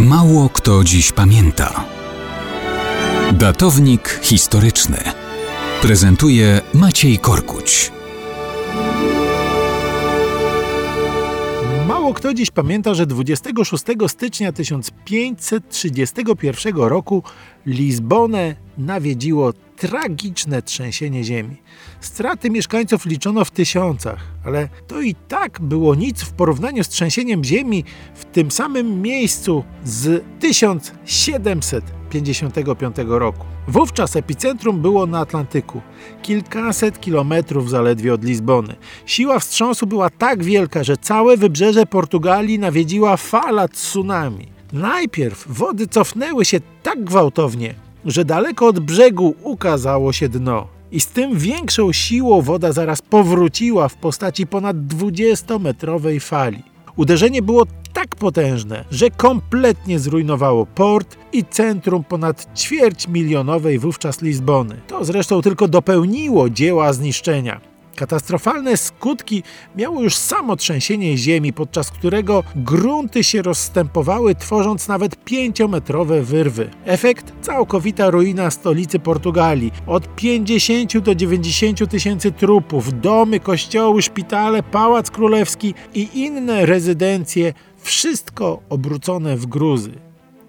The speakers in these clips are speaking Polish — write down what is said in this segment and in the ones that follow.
Mało kto dziś pamięta. Datownik historyczny prezentuje Maciej Korkuć. Mało kto dziś pamięta, że 26 stycznia 1531 roku Lizbonę nawiedziło tragiczne trzęsienie ziemi. Straty mieszkańców liczono w tysiącach, ale to i tak było nic w porównaniu z trzęsieniem ziemi w tym samym miejscu z 1755 roku. Wówczas epicentrum było na Atlantyku, kilkaset kilometrów zaledwie od Lizbony. Siła wstrząsu była tak wielka, że całe wybrzeże Portugalii nawiedziła fala tsunami. Najpierw wody cofnęły się tak gwałtownie, że daleko od brzegu ukazało się dno. I z tym większą siłą woda zaraz powróciła w postaci ponad 20-metrowej fali. Uderzenie było tak potężne, że kompletnie zrujnowało port i centrum ponad ćwierć milionowej wówczas Lizbony. To zresztą tylko dopełniło dzieła zniszczenia. Katastrofalne skutki miało już samo trzęsienie ziemi, podczas którego grunty się rozstępowały, tworząc nawet pięciometrowe wyrwy. Efekt? Całkowita ruina stolicy Portugalii. Od 50 do 90 tysięcy trupów, domy, kościoły, szpitale, pałac królewski i inne rezydencje, wszystko obrócone w gruzy.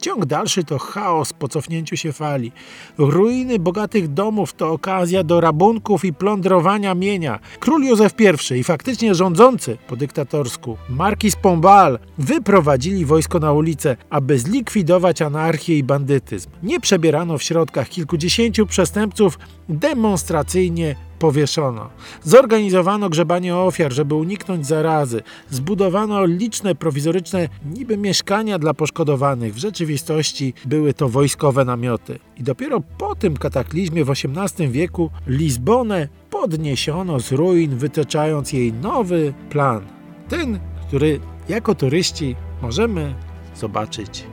Ciąg dalszy to chaos po cofnięciu się fali. Ruiny bogatych domów to okazja do rabunków i plądrowania mienia. Król Józef I i faktycznie rządzący po dyktatorsku Marquis Pombal wyprowadzili wojsko na ulicę, aby zlikwidować anarchię i bandytyzm. Nie przebierano w środkach kilkudziesięciu przestępców demonstracyjnie powieszono. Zorganizowano grzebanie ofiar, żeby uniknąć zarazy. Zbudowano liczne prowizoryczne niby mieszkania dla poszkodowanych. W rzeczywistości były to wojskowe namioty. I dopiero po tym kataklizmie w XVIII wieku Lizbonę podniesiono z ruin, wytyczając jej nowy plan. Ten, który jako turyści możemy zobaczyć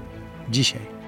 dzisiaj.